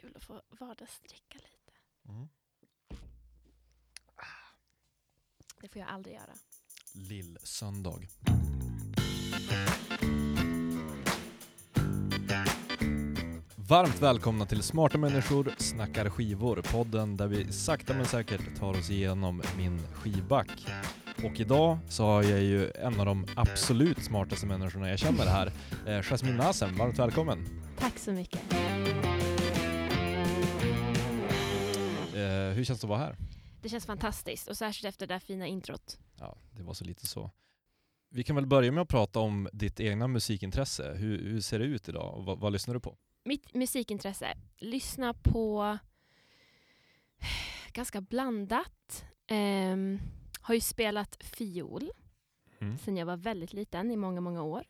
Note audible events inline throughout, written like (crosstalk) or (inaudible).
kul att få vardagsdricka lite. Mm. Det får jag aldrig göra. Lill-söndag. Varmt välkomna till Smarta människor snackar skivor, podden där vi sakta men säkert tar oss igenom min skivback. Och idag så har jag ju en av de absolut smartaste människorna jag känner här, eh, Jasmine Nasem. Varmt välkommen! Tack så mycket. Hur känns det att vara här? Det känns fantastiskt och särskilt efter det där fina introt. Ja, det var så lite så. Vi kan väl börja med att prata om ditt egna musikintresse. Hur, hur ser det ut idag och vad, vad lyssnar du på? Mitt musikintresse, lyssna på (sighs) ganska blandat. Ehm, har ju spelat fiol Mm. sedan jag var väldigt liten, i många, många år.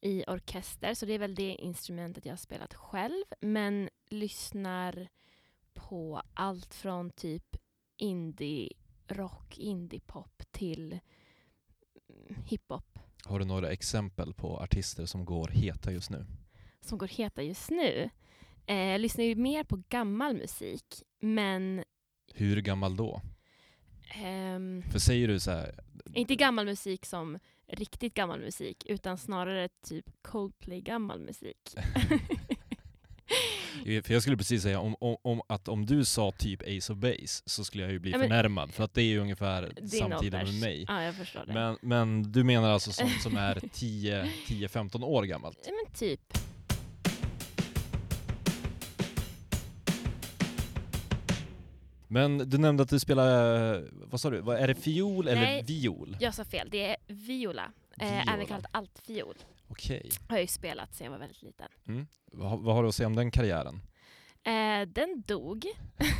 I orkester, så det är väl det instrumentet jag har spelat själv. Men lyssnar på allt från typ indie-rock, indie-pop till mm, hiphop Har du några exempel på artister som går heta just nu? som går heta just nu. Eh, jag lyssnar ju mer på gammal musik, men Hur gammal då? ehm, För säger du så här, inte gammal musik som riktigt gammal musik, utan snarare typ Coldplay-gammal musik. (laughs) (laughs) för jag skulle precis säga om, om, om att om du sa typ Ace of Base så skulle jag ju bli Ja, men- förnärmad för att det är ju ungefär samtida med mig. Ja, jag förstår det. Men, men du menar alltså sånt som är 10 10-15 år gammalt? Ja, men typ. Men du nämnde att du spelar, eh, vad sa du, är det fiol eller Nej. viol? Jag sa fel, det är viola. Eh, Viola. även kallat altfiol. Okej. Har jag ju spelat sedan jag var väldigt liten. Mm. Vad, vad har du att säga om den karriären? Eh, den dog.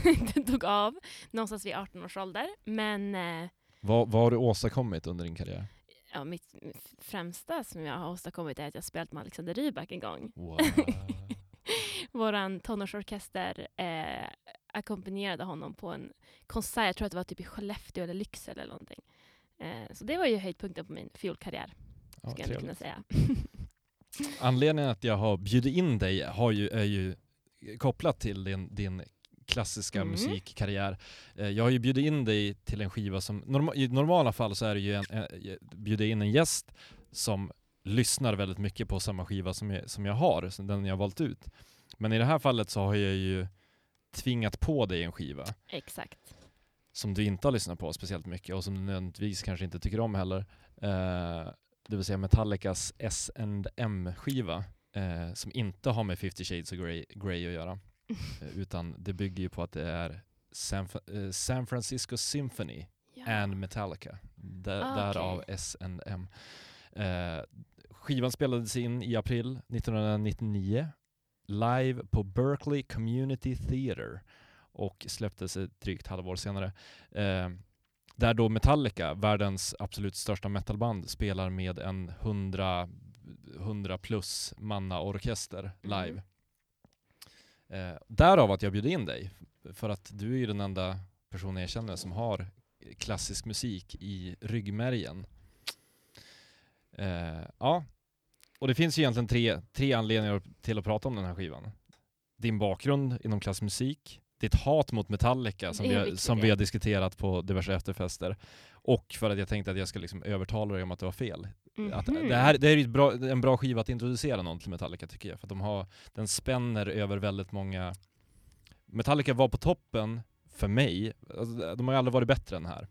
(laughs) den dog av någonstans vid 18 års ålder. Men eh, Vad, vad har du åstadkommit under din karriär? ja, mitt främsta som jag har åstadkommit är att jag spelat med Alexander Rybak en gång. Wow. (laughs) Våran tonårsorkester eh, ackompanjerade honom på en konsert, jag tror att det var typ i Skellefteå eller Lycksele eller någonting. Eh, så det var ju höjdpunkten på min fiolkarriär, Ja, skulle jag kunna säga. (laughs) Anledningen att jag har bjudit in dig har ju, är ju kopplat till din, din klassiska Mm. musikkarriär. Eh, Jag har ju bjudit in dig till en skiva som, norma, i normala fall så är det ju en, en, bjuda in en gäst som lyssnar väldigt mycket på samma skiva som jag, som jag har, den jag har valt ut. Men i det här fallet så har jag ju tvingat på dig en skiva Exakt. som du inte har lyssnat på speciellt mycket och som du nödvändigtvis kanske inte tycker om heller. Eh, det vill säga Metallicas S&M-skiva eh, som inte har med 50 Shades of Grey, Grey att göra. (laughs) Eh, utan det bygger ju på att det är San, eh, San Francisco Symphony Ja. and Metallica. Där, Ah, Därav okej. S&M. Eh, skivan spelades in i april 1999 live på Berkeley Community Theatre och släpptes ett drygt halvår senare. Där då Metallica, världens absolut största metalband, spelar med en 100, 100 plus manna orkester live. Eh, därav att jag bjöd in dig, för att du är ju den enda personen jag känner som har klassisk musik i ryggmärgen. Eh, ja, och det finns ju egentligen tre, tre anledningar till att prata om den här skivan. Din bakgrund inom klassisk musik, ditt hat mot Metallica som, vi har, som vi har diskuterat på diverse efterfester. Och för att jag tänkte att jag ska liksom övertala dig om att det var fel. Att Mhm. det här det är bra, en bra skiva att introducera någon till Metallica tycker jag. För de har, den spänner över väldigt många... Metallica var på toppen för mig. Alltså, de har ju aldrig varit bättre än här.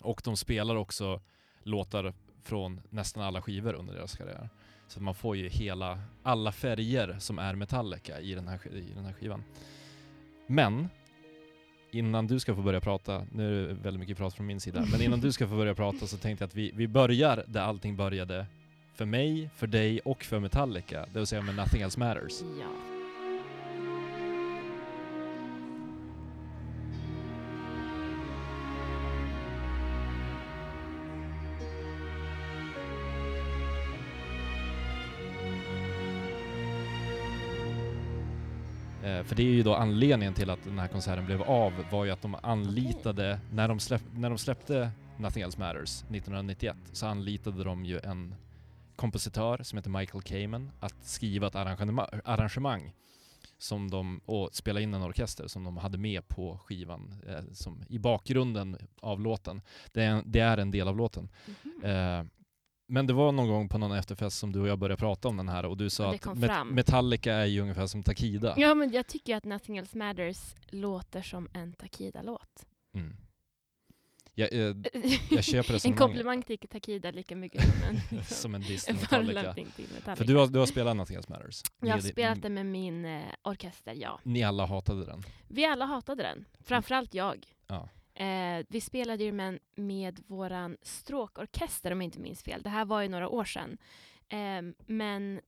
Och de spelar också låtar från nästan alla skivor under deras karriär. Så man får ju hela, alla färger som är Metallica i den här, i den här skivan. Men, innan du ska få börja prata, nu är det väldigt mycket prat från min sida, men innan du ska få börja prata så tänkte jag att vi, vi börjar där allting började för mig, för dig och för Metallica, det vill säga med Nothing Else Matters. Ja. För det är ju då anledningen till att den här konserten blev av, var ju att de anlitade, när, de släpp, när de släppte Nothing Else Matters 1991, så anlitade de ju en kompositör som heter Michael Kamen att skriva ett arrangemang, arrangemang som de, och spela in en orkester som de hade med på skivan, eh, som i bakgrunden av låten. Det är, det är en del av låten. Mhm. Eh, men det var någon gång på någon efterfest som du och jag började prata om den här och du sa att Met-. Metallica är ju ungefär som Takida. Ja, men jag tycker att Nothing Else Matters låter som en Takida-låt. Mm. Jag, eh, jag (laughs) köper en komplimang till Takida lika mycket som en, (laughs) som en Disney (laughs) Metallica. Metallica. För du har, du har spelat Nothing Else Matters. jag har spelat den med min eh, orkester, ja. Ni alla hatade den. Vi alla hatade den, framförallt jag. Ja. Eh, vi spelade ju med, med våran stråkorkester om jag inte minns fel. Det här var ju några år sedan. Eh, men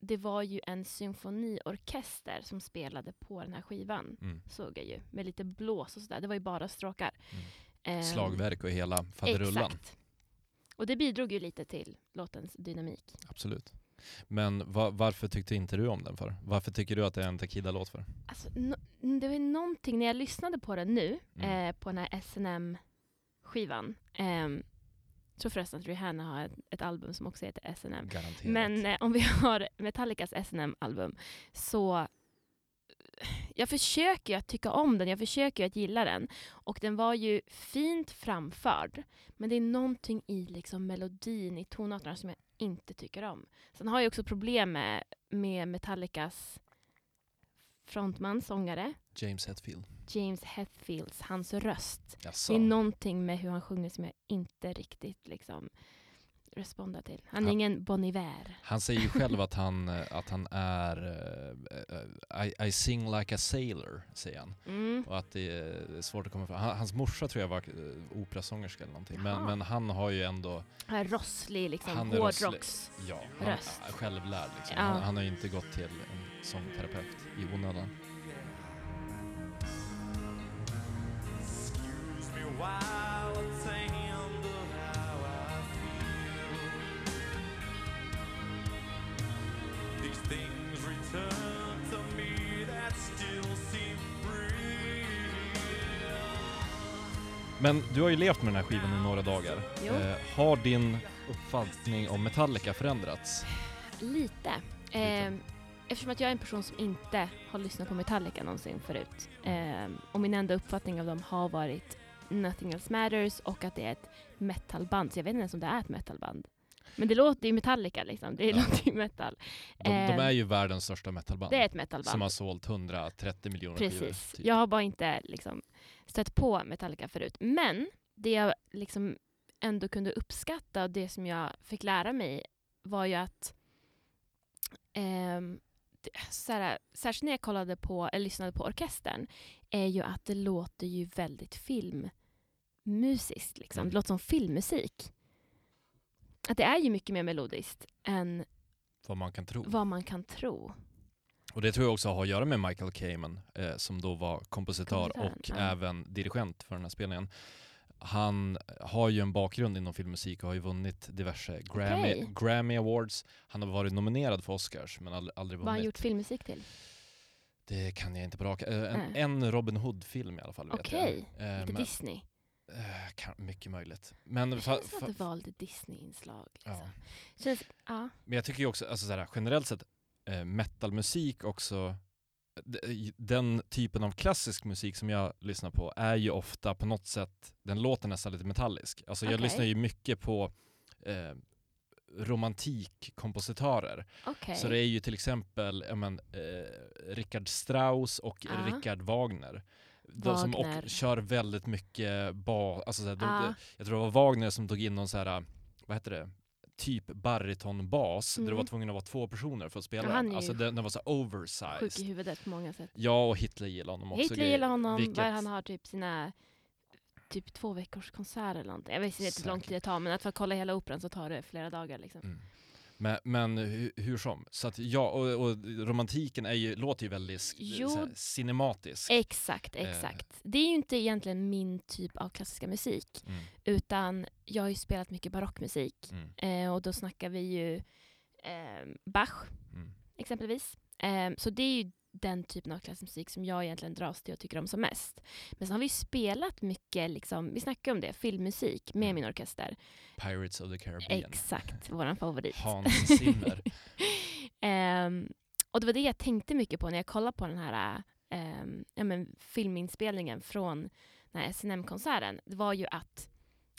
det var ju en symfoniorkester som spelade på den här skivan. Mm. Såg jag ju. Med lite blås och sådär. Det var ju bara stråkar. Mm. Eh, Slagverk och hela faderullan. Exakt. Och det bidrog ju lite till låtens dynamik. Absolut. Men va, varför tyckte inte du om den för? Varför tycker du att det är en Takida-låt för? Alltså, no, det var någonting, när jag lyssnade på den nu, Mm. eh, på den här SNM-skivan. Eh, jag tror förresten att Rihanna har ett, ett album som också heter SNM. Garanterat. Men eh, om vi (laughs) har Metallicas SNM-album så jag försöker ju att tycka om den, jag försöker ju att gilla den. Och den var ju fint framförd. Men det är någonting i liksom melodin, i tonarterna som jag inte tycker om. Sen har jag också problem med, med Metallicas frontman, sångare, James Hetfield. James Hetfields, hans röst. Jaså? Det är någonting med hur han sjunger som jag inte riktigt liksom respondar till. Han är Han- ingen Bon Iver. Han säger ju själv att (laughs) han, eh, att han är eh, I, I sing like a sailor, säger han. Mm. Och att det är svårt att komma fram. Han- Hans morsa tror jag var operasångerska eller någonting. Men, men han har ju ändå, Han är rosslig, liksom, Han är rosslig. hårdrocks. ja, han Röst. är självlärd liksom. Ja. Han, han har ju inte gått till en sångterapeut i onödan. Excuse me while Men du har ju levt med den här skivan i några dagar. Jo. Eh, har din uppfattning om Metallica förändrats? Lite. Eh, eftersom att jag är en person som inte har lyssnat på Metallica någonsin förut. Eh, och min enda uppfattning av dem har varit Nothing Else Matters och att det är ett metalband. Så jag vet inte ens om det är ett metalband. Men det låter ju Metallica liksom. Det Ja. låter ju metal. De, de Eh, är ju världens största metalband. Det är ett metalband. som har sålt 130 miljoner skivor. Precis. typ. Jag har bara inte liksom, stött på Metallica förut. Men det jag liksom ändå kunde uppskatta och det som jag fick lära mig var ju att ehm, det, såhär, särskilt när jag kollade på, eller lyssnade på orkestern, är ju att det låter ju väldigt filmmusiskt. Liksom. Mm. Det låter som filmmusik. Att det är ju mycket mer melodiskt än Vad man kan tro. vad man kan tro. Och det tror jag också har att göra med Michael Kamen eh, som då var kompositör och ja. även dirigent för den här spelningen. Han har ju en bakgrund inom filmmusik och har ju vunnit diverse Grammy, Okej. Grammy Awards. Han har varit nominerad för Oscars men aldrig, aldrig Vad har han vunnit. gjort filmmusik till? Det kan jag inte på rak eh, en, en Robin Hood-film i alla fall Okej, jag. Eh, Lite men, Disney. Eh, kan, mycket möjligt. Men, Det känns fa, att det var lite Disney-inslag. Liksom. ja. Känns, ja. Men jag tycker ju också, alltså såhär, generellt sett, eh, metalmusik också, d- den typen av klassisk musik som jag lyssnar på är ju ofta på något sätt, den låter nästan lite metallisk. Alltså jag Okej. lyssnar ju mycket på eh, romantikkompositörer. Okej. Så det är ju till exempel men, eh, Richard Strauss och Ja. Richard Wagner. De som och kör väldigt mycket ba, alltså såhär, de, Ja. jag tror det var Wagner som tog in någon så här, vad heter det, typ baritonbas, där Mm. det var tvungen att vara två personer för att spela Ja, han den. Alltså den, den var så Sjuk i oversized. huvudet på många sätt. Ja, och Hitler gillar honom också. Hitler gillar honom. Vilket- Vad är det han har typ sina typ två veckors konserter eller någonting. Jag vet inte hur lång tid det tar men att för att kolla hela operan så tar det flera dagar liksom. Mm. Men, men hur, hur som, så att ja, och, och romantiken är ju, låter ju väldigt Jo. så här, cinematisk. Exakt, Eh. exakt. Det är ju inte egentligen min typ av klassiska musik. Mm, Utan jag har ju spelat mycket barockmusik. mm, Eh, och då snackar vi ju eh, Bach mm. exempelvis. Eh, så det är ju den typen av klassisk musik som jag egentligen dras till och tycker om som mest. Men sen har vi spelat mycket, liksom, vi snackar om det, filmmusik med Mm. min orkester. Pirates of the Caribbean. Exakt, våran favorit. Hans Zimmer. (laughs) Ehm, Och det var det jag tänkte mycket på när jag kollade på den här ehm, ja, men, filminspelningen från SNM-konserten. Det var ju att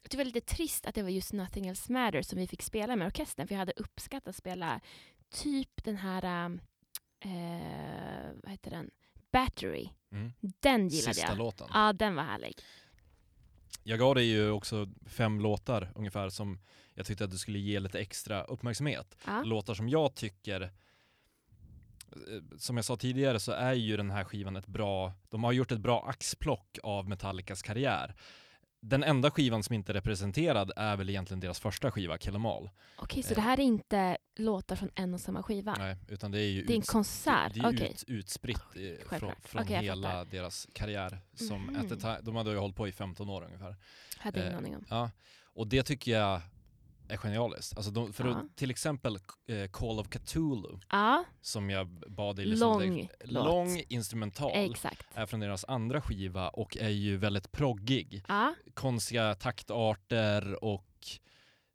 det var lite trist att det var just Nothing Else Matters som vi fick spela med orkestern. För jag hade uppskattat att spela typ den här, eh, vad heter den? Battery. Mm. Den gillade Sista jag. låten. Ja, den var härlig. Jag gav dig ju också fem låtar ungefär som jag tyckte att du skulle ge lite extra uppmärksamhet. Ja. Låtar som jag tycker, eh, som jag sa tidigare så är ju den här skivan ett bra, de har gjort ett bra axplock av Metallicas karriär. Den enda skivan som inte är representerad är väl egentligen deras första skiva, Kill 'Em All. Okej, så Eh. det här är inte låtar från en och samma skiva? Nej, utan det är ju Det är en konsert? Det är Okej. ut, utspritt eh, från, från jag hela deras karriär. Som the time, de hade ju hållit på i 15 år ungefär. Hade ingen Eh, aning om. Ja, och det tycker jag är genialiskt. Alltså de, för Ja. att, till exempel eh, Call of Cthulhu, Ja, som jag bad dig lyssna lång. Lång instrumental, Exakt. är från deras andra skiva och är ju väldigt proggig. Ja, Konstiga taktarter och,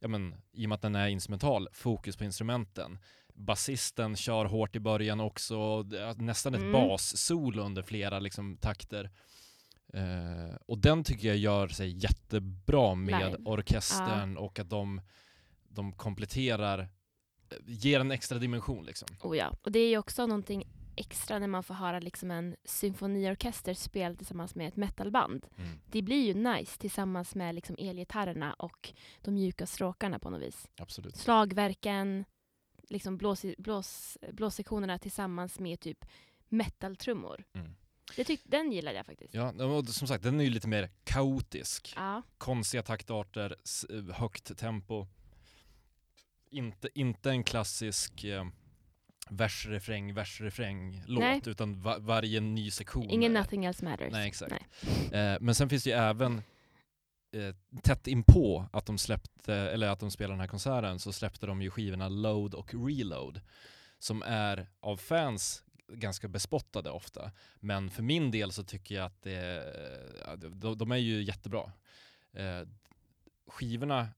ja men, i och med att den är instrumental, fokus på instrumenten. Basisten kör hårt i början också, nästan ett Mm. bassolo under flera liksom, takter. Eh, och den tycker jag gör sig jättebra med Live. orkestern och att de, de kompletterar, eh, ger en extra dimension liksom. oh ja. Och det är ju också någonting extra när man får höra liksom en symfoniorkester spela tillsammans med ett metalband. Det blir ju nice tillsammans med liksom elgitarrerna och de mjuka stråkarna på något vis. Absolut. Slagverken, liksom blås, blås, blåssektionerna tillsammans med typ metaltrummor. Mm. Det tyck, den gillade jag faktiskt. Ja, och som sagt, den är ju lite mer kaotisk. Ja. konstiga taktarter, högt tempo. Inte, inte en klassisk eh, vers-refräng, vers-refräng-låt, Nej. utan va- varje ny sektion. Ingen är- nothing else matters. Nej, exakt. Nej. Eh, men sen finns det ju även eh, tätt inpå att de släppte, eller att de spelade den här konserten, så släppte de ju skivorna Load och Reload. Som är av fans ganska bespottade ofta. Men för min del så tycker jag att det, de, de är ju jättebra. Eh, skivorna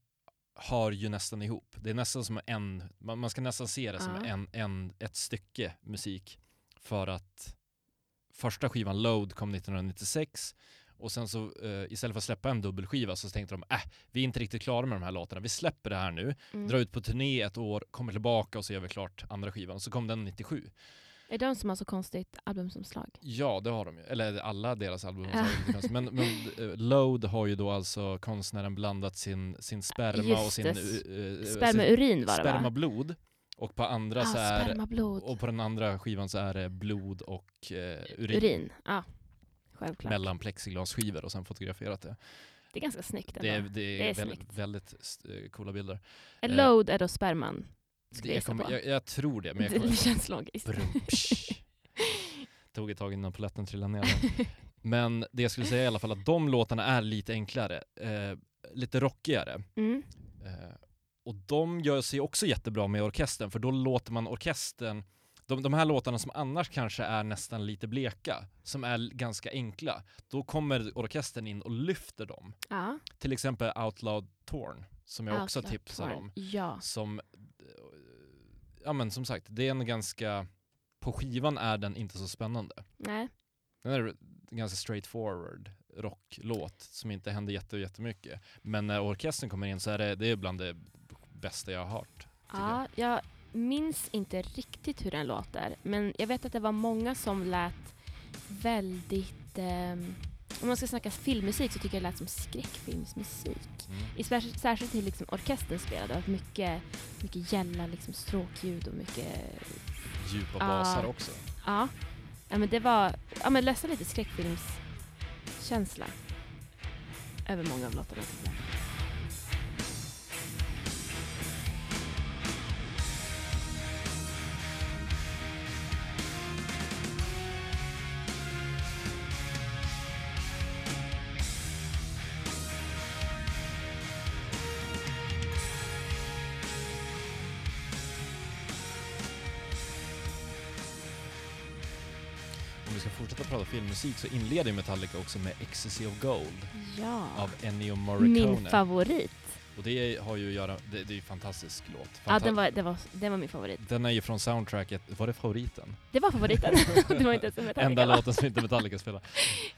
hör ju nästan ihop. Det är nästan som en, man, man ska nästan se det som Ja. en, en, ett stycke musik. För att första skivan Load kom 1996 och sen så eh, istället för att släppa en dubbelskiva så tänkte de äh, vi är inte riktigt klara med de här låtarna. Vi släpper det här nu, Mm. drar ut på turné ett år, kommer tillbaka och så gör vi klart andra skivan. Så kom den 97. Är det de som har så konstigt albumomslag? Ja, det har de ju. Eller alla deras album. har Ja. lite konstigt. men, men eh, Load har ju då alltså konstnären blandat sin, sin sperma Just och sin... det. eh, eh, Spermaurin var det va? spermablod. Och på andra så ah, är spermablod. och på den andra skivan så är det blod och eh, urin, Urin, ja. Självklart. mellan plexiglasskivor och sen fotograferat det. Det är ganska snyggt Det är, ändå. det är, Det är väldigt, väldigt coola bilder. Eh, load är då sperman. Det, Skulle jag kommer, på. jag, jag tror det, men jag det kommer... känns logiskt. (laughs) Tog ett tag innan polletten trillade ner. Men det jag skulle säga i alla fall att de låtarna är lite enklare, eh, lite rockigare. mm. Eh, och de gör sig också jättebra med orkestern, för då låter man orkestern de, de här låtarna som annars kanske är nästan lite bleka, som är ganska enkla, då kommer orkestern in och lyfter dem. Ja. Till exempel Outloud Torn, som jag också Outlaw tipsar Torn. om. Ja. Som, ja men som sagt, det är en ganska, på skivan är den inte så spännande. Nej. Den är ganska straightforward rocklåt som inte händer jätte, jättemycket. Men när orkestern kommer in så är det, det är bland det bästa jag har hört. Ja, jag minns inte riktigt hur den låter. Men jag vet att det var många som lät väldigt... ehm, om man ska snacka filmmusik så tycker jag det lät som skräckfilmsmusik. I sär- särskilt till liksom orkestern spelade. Det mycket, mycket gälla liksom stråkljud och mycket... Djupa Ah. basar också. Ja. ja men det var... Ja men nästan lite skräckfilmskänsla. Över många av låtarna ska fortsätta prata filmmusik så inleder ju Metallica också med Ecstasy of Gold Ja. av Ennio Morricone. Min favorit. Och det har ju att göra, det, det är ju en fantastisk låt. Ja, Fanta- den var, det var, det var min favorit. den är ju från soundtracket, var det favoriten? Det var favoriten. (laughs) det var inte ens en (laughs) Metallica. Enda låten som inte Metallica spelar.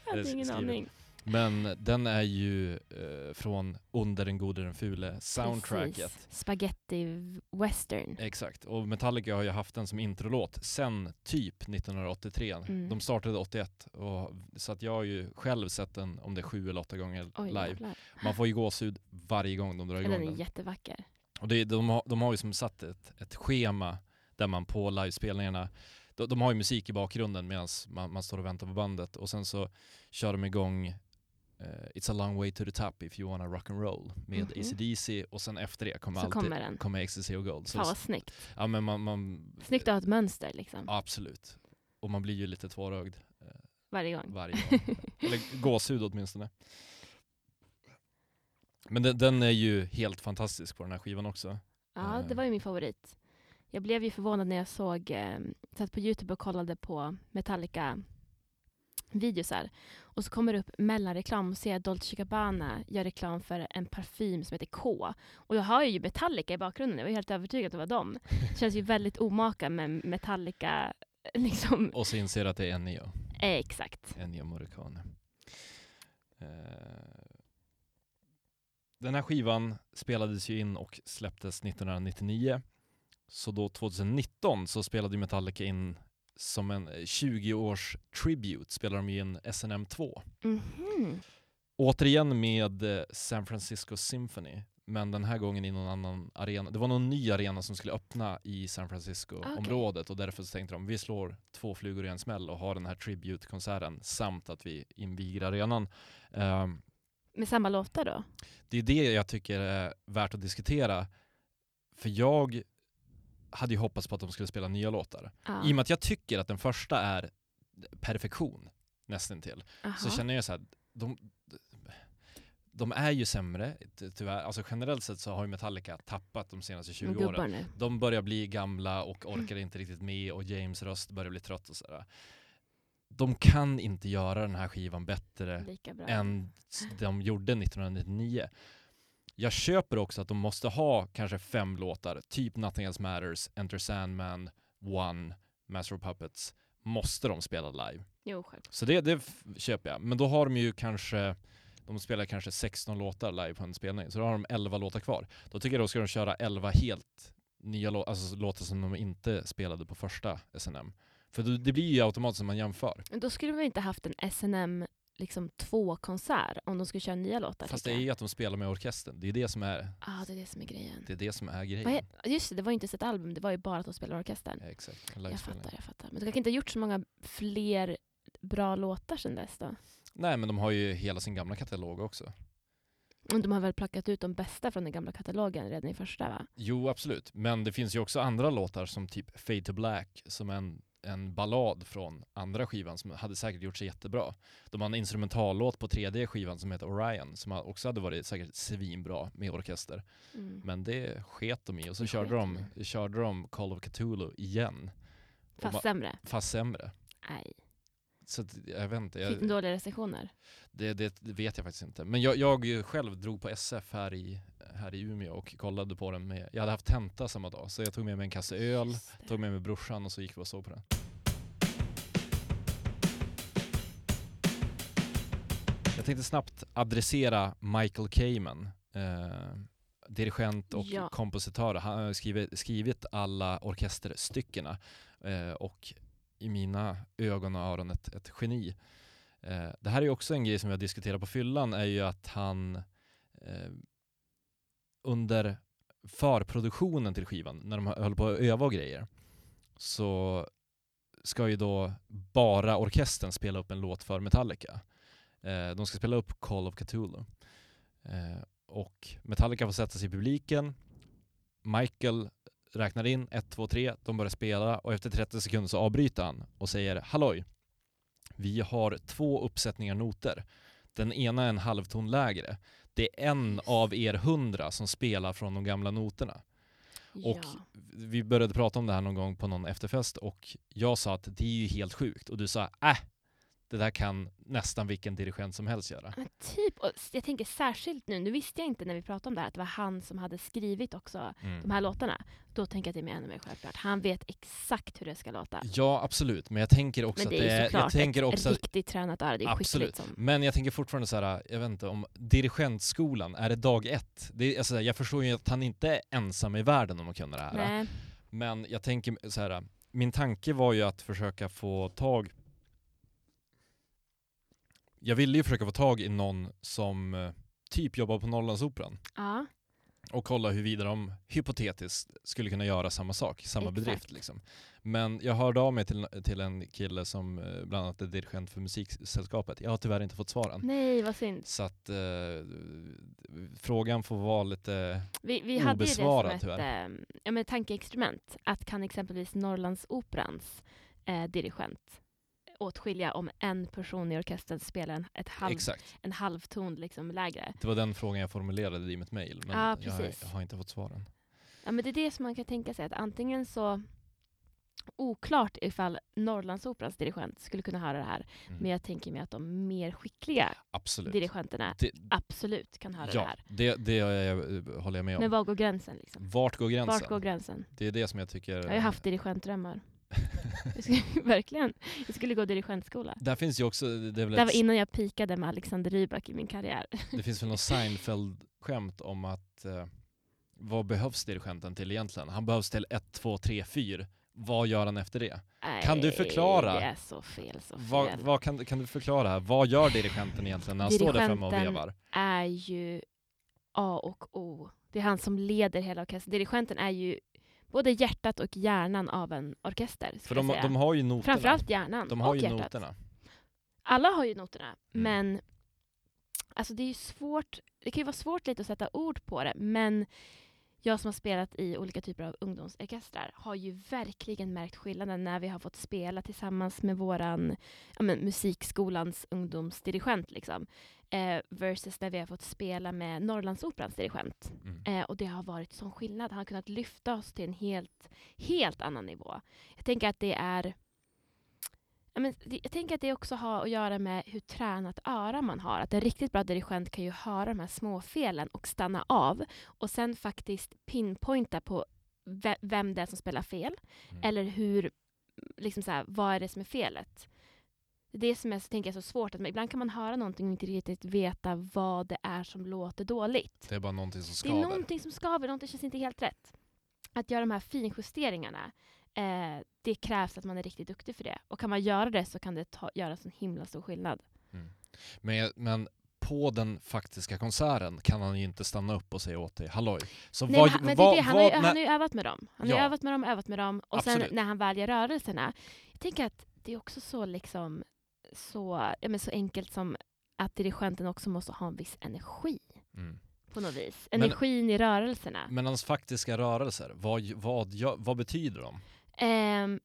Jag hade ingen aning. Men den är ju eh, från Under den gode den fule soundtracket. Precis. Spaghetti western. Exakt, och Metallica har ju haft den som introlåt sen typ 1983. Mm. De startade 81, och, så att jag har ju själv sett den om det är sju eller åtta gånger Oj, live. jävlar. Man får ju gåshud varje gång de drar igång Den är den. jättevacker. Och det, de, har, de har ju som satt ett, ett schema där man på livespelningarna, de, de har ju musik i bakgrunden medan man, man står och väntar på bandet och sen så kör de igång eh, It's a long way to the top if you wanna rock and roll med Mhm. AC/DC och sen efter det kommer Så alltid kommer den. kommer Ecstasy och Gold. Så, Fan vad snyggt. ja, men man, man, Snyggt att ha ett mönster liksom. Absolut. Och man blir ju lite tårögd eh, Varje gång. varje gång. Eller (laughs) gåshud åtminstone. Men den, den är ju helt fantastisk på den här skivan också. Ja, det Eh. var ju min favorit. Jag blev ju förvånad när jag såg, eh, satt på Youtube och kollade på Metallica videosar. Och så kommer det upp mellanreklam och ser att Dolce Gabbana gör reklam för en parfym som heter K. Och jag har ju Metallica i bakgrunden, jag var helt övertygad att det var dem. Det känns ju (laughs) väldigt omaka med Metallica, liksom. Och så inser att det är Ennio. Eh, exakt. Ennio Morricone. Eh, den här skivan spelades ju in och släpptes 1999. Så då 2019 så spelade Metallica in som en 20-års tribute spelade de in SNM 2. Mhm. Återigen med eh, San Francisco Symphony, men den här gången i någon annan arena. Det var någon ny arena som skulle öppna i San Francisco-området och därför så tänkte de vi slår två flugor i en smäll och har den här tribute-konserten samt att vi inviger arenan. Ehm, Med samma låtar då? det är det jag tycker är värt att diskutera. För jag hade ju hoppats på att de skulle spela nya låtar. Ja. I och med att jag tycker att den första är perfektion, nästan till. så Aha. känner jag så här, de, de är ju sämre, ty- tyvärr. Alltså generellt sett så har ju Metallica tappat de senaste 20 De åren. De börjar bli gamla och orkar inte riktigt med och James röst börjar bli trött och sådär. De kan inte göra den här skivan bättre än de gjorde 1999. Jag köper också att de måste ha kanske fem låtar, typ Nothing Else Matters, Enter Sandman, One, Master of Puppets. Måste de spela live? Jo, självklart. Så det, det köper jag. Men då har de ju kanske, de spelar kanske 16 låtar live på en spelning, så då har de 11 låtar kvar. Då tycker jag då ska de köra 11 helt nya låtar, alltså låtar som de inte spelade på första SNM. För det blir ju automatiskt som man jämför. Men Då skulle vi inte haft en SNM liksom två konsert om de skulle köra nya låtar. Fast det är ju att de spelar med orkestern. Det är det som är, ah, det är det som är grejen. det är, det som är grejen. just det, det var ju inte ett album, det var ju bara att de spelar orkestern. Ja, exakt, Jag fattar, jag fattar. Men de kanske inte har gjort så många fler bra låtar sedan dess då? Nej men de har ju hela sin gamla katalog också. Och de har väl plockat ut de bästa från den gamla katalogen redan i första va? Jo absolut, men det finns ju också andra låtar som typ Fade to Black som en, en ballad från andra skivan som hade säkert gjort sig jättebra. De har en instrumentallåt på tredje skivan som heter Orion som också hade varit säkert svinbra med orkester. Mm. Men det sket de i och så körde de, körde de Call of Cthulhu igen. Fast sämre? fast sämre. Nej. Så att, jag vet inte. Fick de Jag, dåliga recensioner? det, det vet jag faktiskt inte. Men jag, jag själv drog på SF här i, här i Umeå och kollade på den med, jag hade haft tenta samma dag så jag tog med mig en kasse öl, tog med mig brorsan och så gick vi och såg på den. Jag tänkte snabbt adressera Michael Kamen, eh, dirigent och Ja. kompositör. Han har skrivit, skrivit alla orkesterstyckena eh, och i mina ögon och öron ett, ett geni. Eh, det här är ju också en grej som vi har diskuterat på fyllan, är ju att han eh, under förproduktionen till skivan, när de höll på att öva och grejer, så ska ju då bara orkestern spela upp en låt för Metallica. Eh, de ska spela upp Call of Cthulhu. Eh, och Metallica får sätta sig i publiken. Michael räknar in 1, 2, 3, de börjar spela och efter 30 sekunder så avbryter han och säger Halloj, vi har två uppsättningar noter. Den ena är en halvton lägre. Det är en av er hundra som spelar från de gamla noterna. Och ja. vi började prata om det här någon gång på någon efterfest och jag sa att det är ju helt sjukt och du sa äh, det där kan nästan vilken dirigent som helst göra. Men typ, och jag tänker särskilt nu, nu visste jag inte när vi pratade om det här att det var han som hade skrivit också de Mm. här låtarna. Då tänker jag att det är ännu mer självklart. Han vet exakt hur det ska låta. Ja, absolut. Men jag tänker också Men det att är det ju är... Jag tänker ett också att, riktigt tränat öra. Det är Absolut. som... men jag tänker fortfarande så här, jag vet inte, om dirigentskolan, är det dag ett? Det är, alltså, jag förstår ju att han inte är ensam i världen om att kunna det här. Nej. Men jag tänker så här, min tanke var ju att försöka få tag Jag ville ju försöka få tag i någon som eh, typ jobbar på Norrlandsoperan Ja. och kolla huruvida de hypotetiskt skulle kunna göra samma sak, samma Exakt. bedrift liksom. Men jag hörde av mig till, till en kille som eh, bland annat är dirigent för musiksällskapet. Jag har tyvärr inte fått svaren. Nej, vad synd. Så att eh, frågan får vara lite... Vi, vi hade ju det som Obesvarad, ett tyvärr. eh, ja, men tankeexperiment. Att kan exempelvis Norrlandsoperans eh, dirigent åtskilja om en person i orkestern spelar en, ett halv, Exakt. en halvton liksom lägre. Det var den frågan jag formulerade i mitt mail, men Ja, jag, har- jag har inte fått svaren. Ja, men det är det som man kan tänka sig. Att antingen så oklart ifall Norrlandsoperans dirigent skulle kunna höra det här. Mm. Men jag tänker mig att de mer skickliga Absolut. dirigenterna Det, absolut kan höra det ja, här. det, det jag, håller jag med om. Men var går gränsen? Liksom? Vart går gränsen? Vart går gränsen? Det är det som jag tycker... Jag har haft dirigentdrömmar. (laughs) Verkligen. Jag skulle gå dirigentskola. Där finns ju också, det, är väl Det här ett, var innan jag pikade med Alexander Rybak i min karriär. det finns väl någon Seinfeld-skämt om att eh, vad behövs dirigenten till egentligen? Han behövs till 1, 2, 3, 4. Vad gör han efter det? Kan du Nej, förklara? Det är så fel, så fel. Vad, vad kan, kan du förklara här? Vad gör dirigenten egentligen när han står där framme och vevar? är ju A och O. Det är han som leder hela orkestern. Dirigenten är ju både hjärtat och hjärnan av en orkester. För de, de har ju noterna. Framförallt hjärnan de har och ju hjärtat. noterna. Alla har ju noterna, Mm. men alltså det är ju svårt. Det kan ju vara svårt lite att sätta ord på det, men jag som har spelat i olika typer av ungdomsorkestrar har ju verkligen märkt skillnaden när vi har fått spela tillsammans med våran ja, men, musikskolans ungdomsdirigent. Liksom, eh, versus när vi har fått spela med Norrlandsoperans dirigent. Mm. Eh, och det har varit sån skillnad. Han har kunnat lyfta oss till en helt, helt annan nivå. Jag tänker att det är men det- jag tänker att det också har att göra med hur tränat öra man har. Att en riktigt bra dirigent kan ju höra de här små felen och stanna av och sen faktiskt pinpointa på ve- vem det är som spelar fel Mm. eller hur, liksom så här, vad är det som är felet. Det det som är så, tänker jag, så svårt. Att ibland kan man höra någonting och inte riktigt veta vad det är som låter dåligt. Det är bara någonting som Det skaver. är någonting som skaver, någonting känns inte helt rätt. Att göra de här finjusteringarna, eh, det krävs att man är riktigt duktig för det. Och kan man göra det så kan det ta, göra en himla stor skillnad. Men, jag- men på den faktiska konserten kan han ju inte stanna upp och säga åt dig halloj. Så Nej, vad, men, han- men det vad, är det, han, har ju, när- han har ju övat med dem. Han har Ja. ju övat med dem, övat med dem. Och Absolut. sen när han väl gör rörelserna. Jag tänker att det är också så, liksom, så, ja, men så enkelt som att dirigenten också måste ha en viss energi mm. på något vis. Men- Energin i rörelserna. Men hans faktiska rörelser, vad, vad, vad betyder de? Ehm,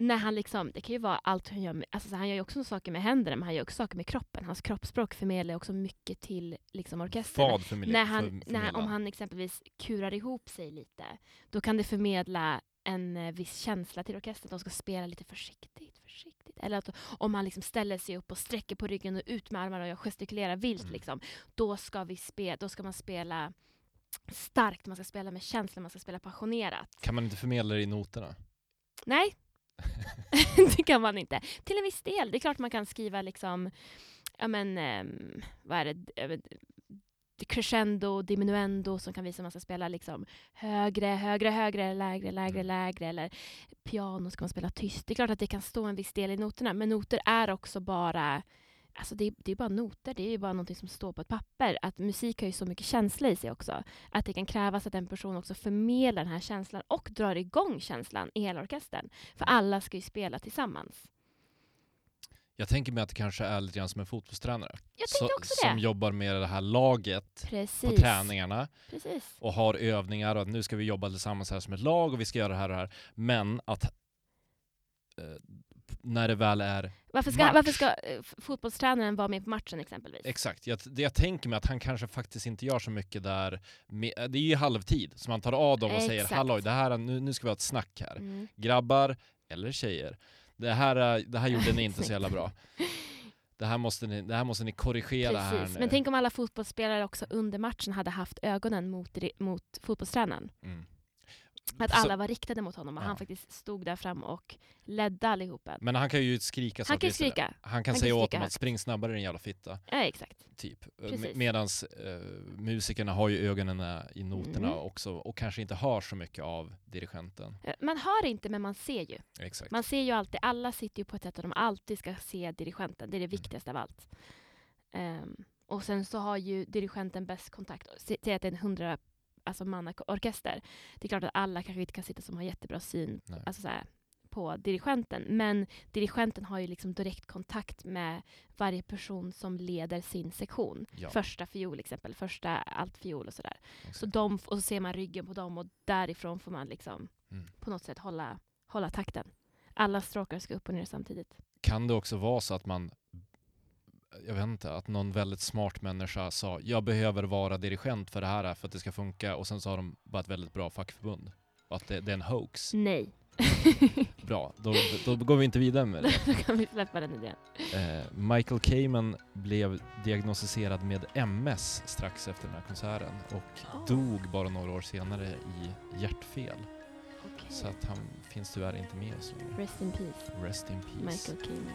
när han liksom, det kan ju vara allt han gör, med, alltså så han gör ju också saker med händerna men han gör också saker med kroppen. Hans kroppsspråk förmedlar också mycket till liksom, orkestern. När han, när, om han exempelvis kurar ihop sig lite, då kan det förmedla en eh, viss känsla till orkestern att de ska spela lite försiktigt. försiktigt. Eller att om han liksom ställer sig upp och sträcker på ryggen och ut med armarna och gestikulerar vilt, Mm. liksom, då, ska vi spe, då ska man spela starkt, man ska spela med känsla, man ska spela passionerat. Kan man inte förmedla det i noterna? Nej, (laughs) det kan man inte. Till en viss del. Det är klart man kan skriva liksom, ja men, ehm, vad är det, crescendo, diminuendo som kan visa att man ska spela liksom högre, högre, högre, lägre, lägre, Mm. lägre eller piano ska man spela tyst. Det är klart att det kan stå en viss del i noterna men noter är också bara Alltså det, är, det är bara noter, det är bara någonting som står på ett papper. Att musik har ju så mycket känsla i sig också. Att det kan krävas att en person också förmedlar den här känslan och drar igång känslan i hela orkestern. För alla ska ju spela tillsammans. Jag tänker mig att det kanske är lite grann som en fotbollstränare. Jag Så- Som jobbar med det här laget på Precis. träningarna Precis. och har övningar och att nu ska vi jobba tillsammans här som ett lag och vi ska göra det här och det här. Men att eh, när det väl är Varför ska, Match. varför ska eh, fotbollstränaren vara med på matchen exempelvis? Exakt, jag, det jag tänker mig att han kanske faktiskt inte gör så mycket där. Med, det är ju halvtid, så man tar av dem och säger Exakt. halloj, det här, nu, nu ska vi ha ett snack här. Mm. Grabbar, eller tjejer, det här, eh, det här gjorde ni inte så jävla bra. (laughs) det här måste ni, det här, måste ni korrigera här Precis. nu. Men tänk om alla fotbollsspelare också under matchen hade haft ögonen mot, mot fotbollstränaren. Mm. Att alla var riktade mot honom och Ja. han faktiskt stod där fram och ledde allihopa. Men han kan ju skrika Han kan skrika. Han kan Han säga kan åt dem att spring snabbare din jävla fitta, Ja, exakt. typ. Precis. Medan eh, musikerna har ju ögonen i noterna Mm. också och kanske inte har så mycket av dirigenten. Eh, Man hör inte men man ser ju. Exakt. Man ser ju alltid, alla sitter ju på ett sätt att de alltid ska se dirigenten. Det Mm. är det viktigaste av allt. Ehm, och sen så har ju dirigenten bäst kontakt. Säg att det är en alltså mannaorkester. Det är klart att alla kanske inte kan sitta som har jättebra syn Nej. alltså så här, på dirigenten. Men dirigenten har ju liksom direkt kontakt med varje person som leder sin sektion. Ja, Första fiol exempel, första altfiol och sådär. exakt. Så de, och så ser man ryggen på dem och därifrån får man liksom Mm. på något sätt hålla, hålla takten. Alla stråkar ska upp och ner samtidigt. Kan det också vara så att man, jag vet inte, att någon väldigt smart människa sa jag behöver vara dirigent för det här för att det ska funka och sen så har de bara ett väldigt bra fackförbund. Och att det, det är en hoax. Nej. (laughs) Bra, då, då går vi inte vidare med det. (laughs) Då kan vi släppa den idén. Eh, Michael Kamen blev diagnostiserad med MS strax efter den här konserten och Oh. dog bara några år senare i hjärtfel. Okej. Så att han finns tyvärr inte med oss längre. Rest in peace, Rest in peace. Michael Kamen.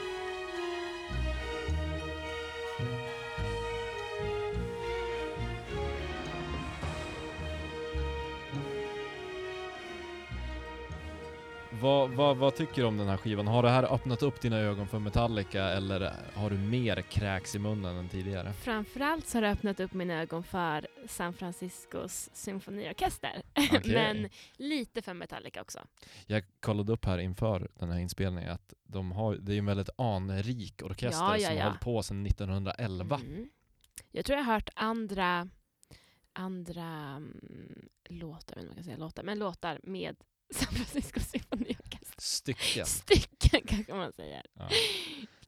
Vad, vad, vad tycker du om den här skivan? Har det här öppnat upp dina ögon för Metallica eller har du mer kräks i munnen än tidigare? Framförallt så har det öppnat upp mina ögon för San Franciscos symfoniorkester. (laughs) Okej. Men lite för Metallica också. Jag kollade upp här inför den här inspelningen att de har, det är en väldigt anrik orkester Ja, ja, som ja. har hållit på sedan 1911. Mm. Jag tror jag har hört andra, andra mm, låtar, vad man kan säga låtar, men låtar med (laughs) San Francisco symfoniorkester. Stycken. Stycken (laughs) kanske man säger. Ja.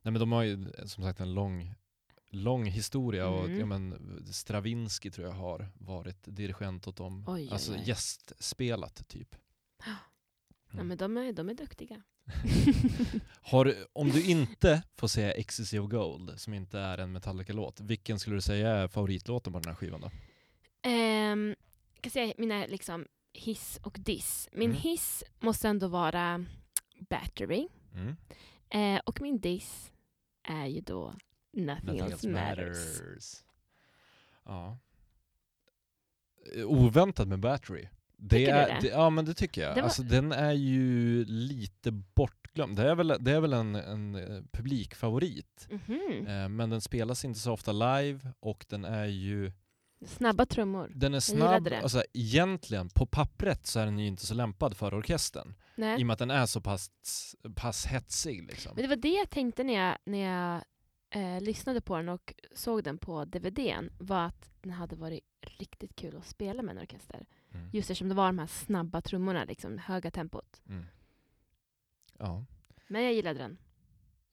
Nej men de har ju som sagt en lång, lång historia och Mm. ja, men Stravinsky tror jag har varit dirigent åt dem. Oj, oj, alltså oj. gästspelat typ. (gasps) Ja, men de är, de är duktiga. (laughs) Har, om du inte får säga Ecstasy of Gold, som inte är en Metallica-låt, vilken skulle du säga är favoritlåten på den här skivan då? Ehm, jag kan säga mina liksom, hiss och diss. Min Mm. hiss måste ändå vara Battery. Mm. Eh, och min diss är ju då Nothing, else matters. Ja. Eh, Oväntat med Battery. Det är, det? det? Ja men det tycker jag. Det var- Alltså den är ju lite bortglömd. Det är väl, det är väl en, en eh, publikfavorit. Mhm. Eh, men den spelas inte så ofta live och den är ju Snabba trummor. den är snabb, alltså egentligen på pappret så är den ju inte så lämpad för orkestern. Nej. I och med att den är så pass, pass hetsig liksom. Men det var det jag tänkte när jag, när jag eh, lyssnade på den och såg den på DVDn. Var att den hade varit riktigt kul att spela med en orkester. Mm. Just eftersom det var de här snabba trummorna, liksom, höga tempot. Mm. Ja. Men jag gillade den.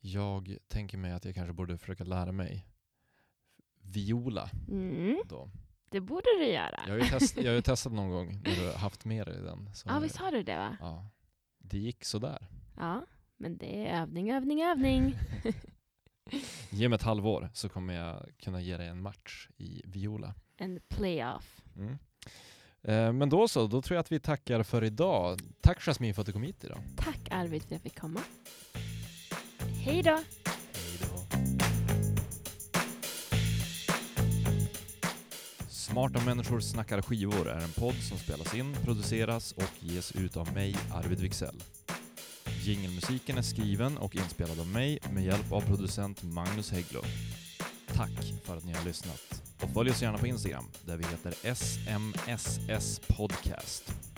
Jag tänker mig att jag kanske borde försöka lära mig viola Mm, då. det borde du göra. Jag har ju, test, jag har ju (laughs) testat någon gång när du har haft med dig den. Ja, visst har du det va? ja, det gick sådär. Ja, men det är övning, övning, övning. (laughs) Ge mig ett halvår så kommer jag kunna ge dig en match i viola. En playoff. Mm. Eh, Men då så, då tror jag att vi tackar för idag. Tack Jasmine för att du kom hit idag. Tack Arvid för att jag fick komma. Hej då! Smarta människor snackar skivor är en podd som spelas in, produceras och ges ut av mig, Arvid Wixell. Jingelmusiken är skriven och inspelad av mig med hjälp av producent Magnus Hägglund. Tack för att ni har lyssnat. Och följ oss gärna på Instagram där vi heter SMSS Podcast.